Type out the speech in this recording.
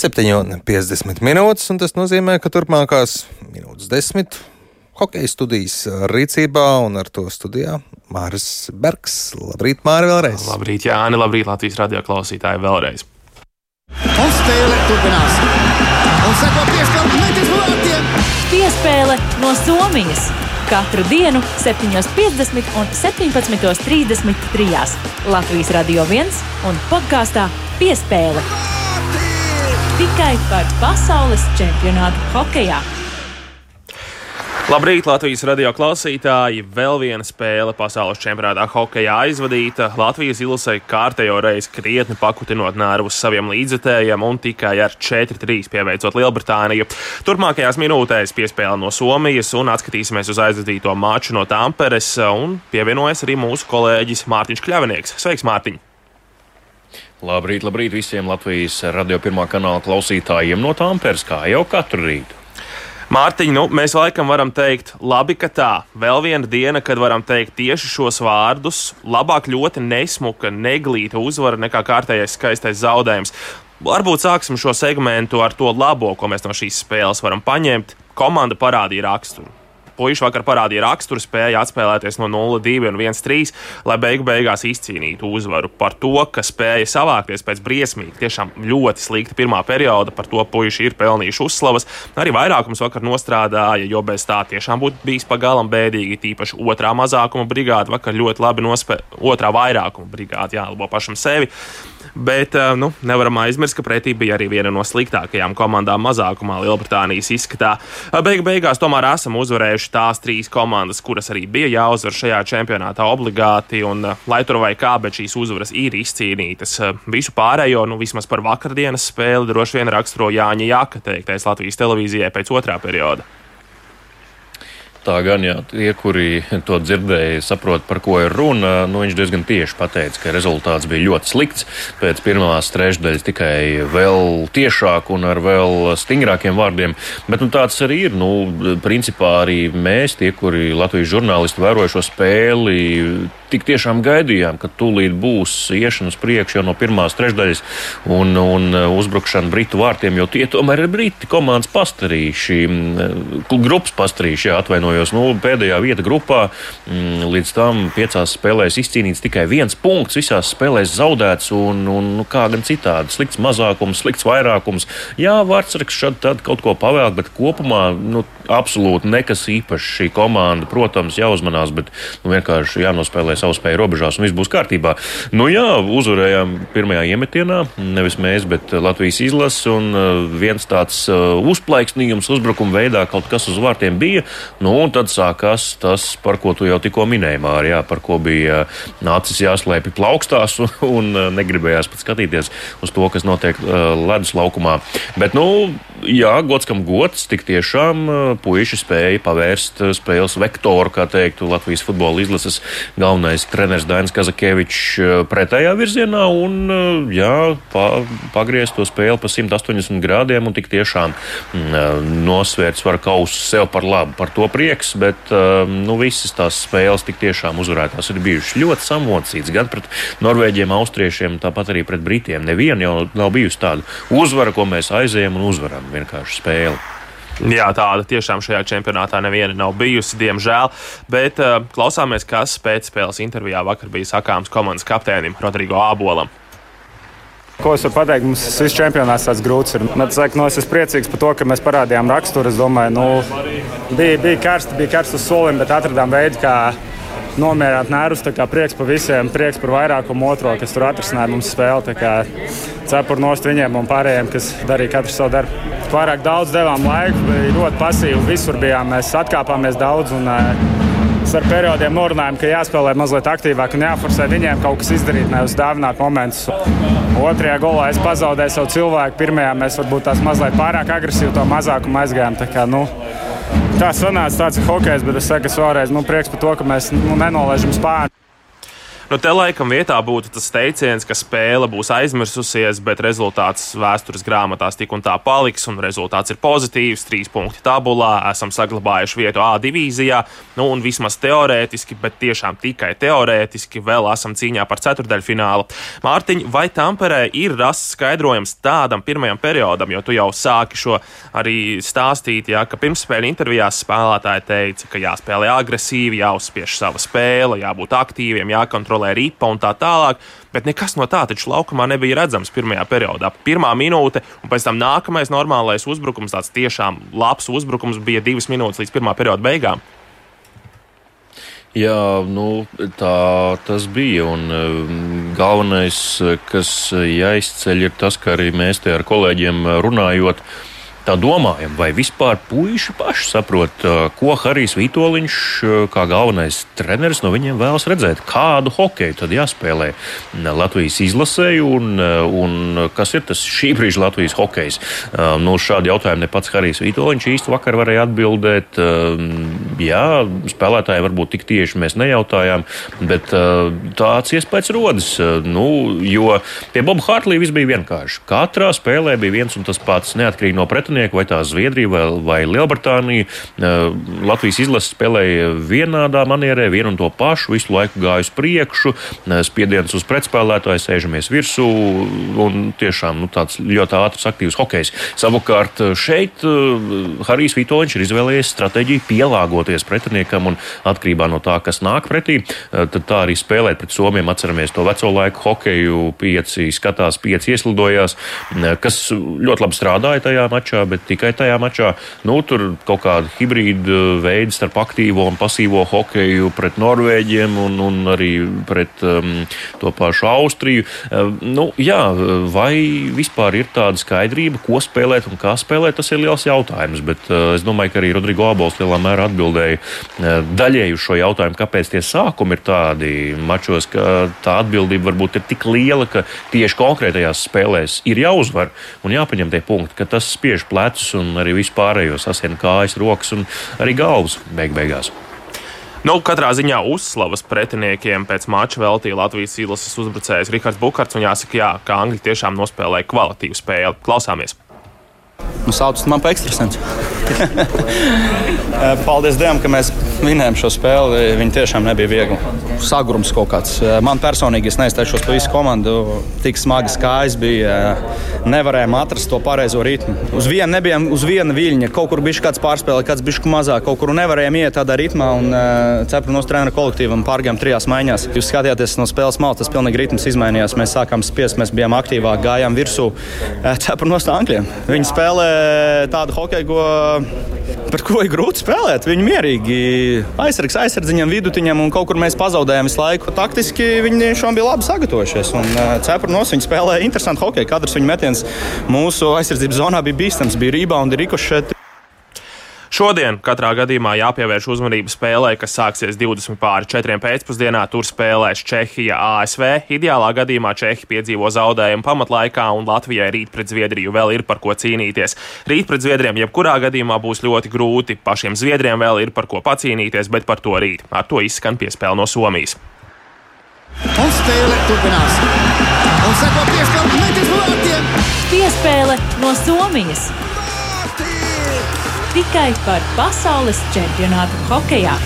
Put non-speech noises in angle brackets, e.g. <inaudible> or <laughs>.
7,50 minūtes, un tas nozīmē, ka turpmākās minūtes desmit hokeja studijas rīcībā un ar to studijā Māris Bergs. Labrīt, Māri, vēlreiz! Labrīt, Jāni, labrīt, Latvijas radio klausītāji vēlreiz! Un spēle turpinās. Un seko piespēle metis vārtiem. Piespēle no Somijas. Katru dienu, 7.50 un 17.33. Latvijas Radio 1 un podkāstā Piespēle. Tikai par pasaules čempionātu hokejā. Labrīt, Latvijas radio klausītāji! Vēl viena spēle pasaules čempionātā hokeja aizvadīta. Latvijas ilusei kārtējo reizi krietni pakutinot nervus saviem līdzekļiem un tikai ar 4-3 pieveicot Lielbritāniju. Turpmākajās minūtēs piespēle no Somijas un atskatīsimies uz aizvadīto maču no Tamperes. Un pievienojas arī mūsu kolēģis Mārtiņš Kļavinieks. Sveiks, Mārtiņ! Labrīt, labrīt visiem Latvijas radio pirmā kanāla klausītājiem no Tamperes, kā jau katru rītu. Mārtiņ, nu, mēs laikam varam teikt, labi, ka tā. Vēl viena diena, kad varam teikt tieši šos vārdus. Labāk ļoti nesmuka, neglīta uzvara nekā kārtējais skaistais zaudējums. Varbūt sāksim šo segmentu ar to labo, ko mēs no šīs spēles varam paņemt. Komanda parādīja raksturu puiši vakar parādīja raksturu, spēja atspēlēties no 0-2 un 1-3, lai beigu beigās izcīnītu uzvaru. Par to, ka spēja savākties pēc briesmīgi, tiešām ļoti slikta pirmā perioda, par to puiši ir pelnījuši uzslavas. Arī vairākums vakar nostrādāja, jo bez tā tiešām būtu bijis pagalam bēdīgi. Tīpaši otrā mazākuma brigāde vakar ļoti labi nospēlēja, otrā vairākuma brigāde jālabo pašam sevi. Bet eh, nu, nevaram aizmirst, ka pretī bija arī viena no sliktākajām komandām mazākumā Lielbritānijas izskatā. Eh, Beigu beigās tomēr esam uzvarējuši tās trīs komandas, kuras arī bija jāuzvar šajā čempionātā obligāti. Un, eh, lai tur vai kā, bet šīs uzvaras ir izcīnītas. Visu pārējo, nu vismaz par vakardienas spēli, droši vien raksturo Jāņa Jaka teiktais Latvijas televīzijai pēc otrā perioda. Tā gan, jā, tie, kuri to dzirdēja, saprot, par ko ir runa. Nu, viņš diezgan tieši pateica, ka rezultāts bija ļoti slikts. Pēc pirmās trešdaļas tikai vēl tiešāk un ar vēl stingrākiem vārdiem. Bet nu, tāds arī ir. Nu, principā arī mēs, tie, kuri Latvijas žurnālisti vēroja šo spēli, tik tiešām gaidījām, ka tūlīt būs iešana uz priekšu jau no pirmās trešdaļas un, un uzbrukšana Britu vārtiem, jo tie tomēr ir Briti komandas pastarīši, grupas pastarīši, jā, atvainojos. Nu, pēdējā vieta grupā mm, līdz tam piecās spēlēs izcīnīts tikai viens punkts, visās spēlēs zaudēts un, un nu, kā gan citādi. Slikts mazākums, slikts vairākums. Jā, Vārtsargs šad tad kaut ko pavēl, bet kopumā nu, absolūti nekas īpašs šī komanda. Protams, jāuzmanās, bet nu, vienkārši jānospēlē savu spēju robežās un viss būs kārtībā. Nu jā, uzvarējām pirmajā iemetienā, nevis mēs, bet Latvijas izlases un uh, viens tāds uh, uzplaiksnījums uzbrukuma veidā kaut kas uz vārtiem bija. Nu, un tad sākās tas, par ko tu jau tikko minēji, Mārija, par ko bija nācis jāslēpj plaukstās un, <laughs> un negribējās pat skatīties uz to, kas notiek ledus laukumā. Bet, nu, jā, gods kam gods, tik tiešām puiši spēja pavērst spēles vektoru, kā teiktu Latvijas futbola izlases galvenais treneris Dainis Kazakevičs pretējā virzienā un, jā, pa, pagriezt to spēli pa 180 grādiem un tik tiešām nosvērt svaru kausu sev par labu. Par to prieks bet nu, visas tās spēles tik tiešām uzvarētās ir bijušas ļoti samocītas. Gan pret norvēģiem, austriešiem, tāpat arī pret britiem. Neviena jau nav bijusi tāda uzvara, ko mēs aizējām un uzvaram vienkārši spēli. Jā, tāda tiešām šajā čempionātā neviena nav bijusi, diemžēl. Bet uh, klausāmies, kas pēcspēles intervijā vakar bija sakāms komandas kapteinim Rodrigo Ābolam. Ko es varu pateikt? Mums viss čempionāts tāds grūts ir. Es, saku, nu, es esmu priecīgs par to, ka mēs parādījām raksturu. Es domāju, nu, bija, bija karsti, bija karsts uz solim, bet atradām veidu, kā nomierināt nervus. Prieks par visiem, prieks par vairākumu otro, kas tur atrisināja mums spēli. Cepur nost viņiem un pārējiem, kas darīja katru savu darbu. Pārāk daudz devām laiku, bija ļoti pasīvi. Visur bijām, mēs atkāpāmies daudz. Un, Mēs ar periodiem norunājām, ka jāspēlē mazliet aktīvāk un jāforsē viņiem kaut kas izdarīt, nevis dāvināt momentus. Otrajā golā es pazaudēju savu cilvēku. Pirmajā mēs varbūt tās mazliet pārāk agresīvi to mazākumu aizgājām. Tā, kā, nu, tā sanāca tāds hokejs, bet es saku, es vēlreiz nu, prieks par to, ka mēs nu, nenolaižam spārnu. Nu, te laikam vietā būtu tas teiciens, ka spēle būs aizmirsusies, bet rezultāts vēstures grāmatās tik un tā paliks, un rezultāts ir pozitīvs. Trīs punkti tabulā, esam saglabājuši vietu A divīzijā, nu, un vismaz teorētiski, bet tiešām tikai teorētiski vēl esam cīņā par ceturdaļu finālu. Mārtiņ, vai Tamperē ir rasts skaidrojums tādam pirmajam periodam, jo tu jau sāki šo arī stāstīt, ja, ka pirmspēļu intervijās spēlētāji teica, ka jāspēlē agresīvi, jāuzspiež sava spēle, jābūt aktīviem, jākontrolē ripa un tā tālāk. Bet nekas no tā taču laukumā nebija redzams pirmajā periodā. Pirmā minūte, un pēc tam nākamais normālais uzbrukums, tāds tiešām labs uzbrukums, bija divas minūtes līdz pirmā perioda beigām. Jā, nu, tā tas bija. Un, um, galvenais, kas jāizceļ, ir tas, ka arī mēs te ar kolēģiem runājot, uh, tā domājam, vai vispār puiši paši saprot, ko Harijs Vitoļņš, kā galvenais treneris, no viņiem vēlas redzēt. Kādu hokeju tad jāspēlē Latvijas izlasēju un, un kas ir tas šī brīža Latvijas hokejs? Nu, šādi jautājumi ne pats Harijs Vitoļņš īsti vakar varēja atbildēt. Jā, spēlētāji varbūt tik tieši mēs nejautājām, bet tāds iespējas rodas. Nu, jo pie Boba Hartlī viss bija vienkārši. Katrā spēlē bija viens un tas pats, neatkarīgi no pretinieka vai tā Zviedrija vai, vai Lielbritānija. Eh, Latvijas izlase spēlēja vienādā manierē, vienu un to pašu, visu laiku gāja uz priekšu, spiediens uz pretspēlētāju, sēžamies virsū un tiešām nu, tāds ļoti ātrs, aktīvs hokejs. Savukārt šeit Harijs Vitoņš ir izvēlējies stratēģiju pielāgoties pretiniekam un atkarībā no tā, kas nāk pretī, tad tā arī spēlēt pret Somiem. Atceramies to veco laiku hokeju, pieci skatās, pieci ieslidojās, kas ļoti labi strādāja tajā mačā, bet tikai tajā mačā. Nu, tur kaut kāda hibrīda veida starp aktīvo un pasīvo hokeju pret Norvēģiem un, un arī pret um, to pašu Austriju. Uh, nu, jā, vai vispār ir tāda skaidrība, ko spēlēt un kā spēlēt, tas ir liels jautājums. Bet uh, es domāju, ka arī Rodrigo Abols lielā mērā atbildēja uh, daļēji uz šo jautājumu, kāpēc tie sākumi ir tādi mačos, ka tā atbildība varbūt ir tik liela, ka tieši konkrētajās spēlēs ir jāuzvar un jāpaņem tie punkti, ka tas spiež plecus un arī vispārējo sasien kājas, rokas un arī galvas beig beigās. Nu, katrā ziņā uzslavas pretiniekiem pēc mača veltīja Latvijas izlases uzbrucējs Rihards Bukārts. Un jāsaka, jā, ka Angļi tiešām nospēlēja kvalitīvu spēli. Klausāmies! Nu, Saucas man par ekstrasensu. <laughs> Paldies Dievam, ka mēs vinējām šo spēli. Viņa tiešām nebija viegla. Sagurums kaut kāds. Man personīgi es neizteikšos par visu komandu. Tik smagas kājas bija. Nevarējām atrast to pareizo ritmu. Uz vienu nebijām uz viena viļņa. Kaut kur bija kāds pārspēle, kāds bija mazāk. Kaut kur nevarējām iet tādā ritmā. Un cepru no treniņa kolektīvam pārgājām trijās maiņās. Jūs skatījāties no spēles malas, tas pilnīgi ritms izmainījās. Mēs sākām spiest, mēs bijām aktīvāki, gājām virsū. Cepru no stāviem. Viņi spēlē tādu hokeju, ko, par ko ir grūti spēlēt. Viņi mierīgi aizsargs aizsardziņam, vidutiņam, un kaut kur mēs pazaudējām visu laiku. Taktiski viņi šodien bija labi sagatavojušies. Un cepuri nos viņi spēlēja interesantu hokeju. Katrs viņa metiens mūsu aizsardzības zonā bija bīstams, bija rebound, rikošeti. Šodien katrā gadījumā jāpievērš uzmanība spēlē, kas sāksies 20 pāri 4 pēcpusdienā. Tur spēlēs Čehija, ASV. Ideālā gadījumā Čehi piedzīvo zaudējumu pamatlaikā, un Latvijai rīt pret Zviedriju vēl ir par ko cīnīties. Rīt pret Zviedriem jebkurā gadījumā būs ļoti grūti. Pašiem Zviedriem vēl ir par ko pacīnīties, bet par to rīt. Ar to izskan piespēle no Somijas. Un spēle turpinās. Un seko piespēle metis vārtiem. Piespēle no Somijas tikai par pasaules čempionātu hokeja.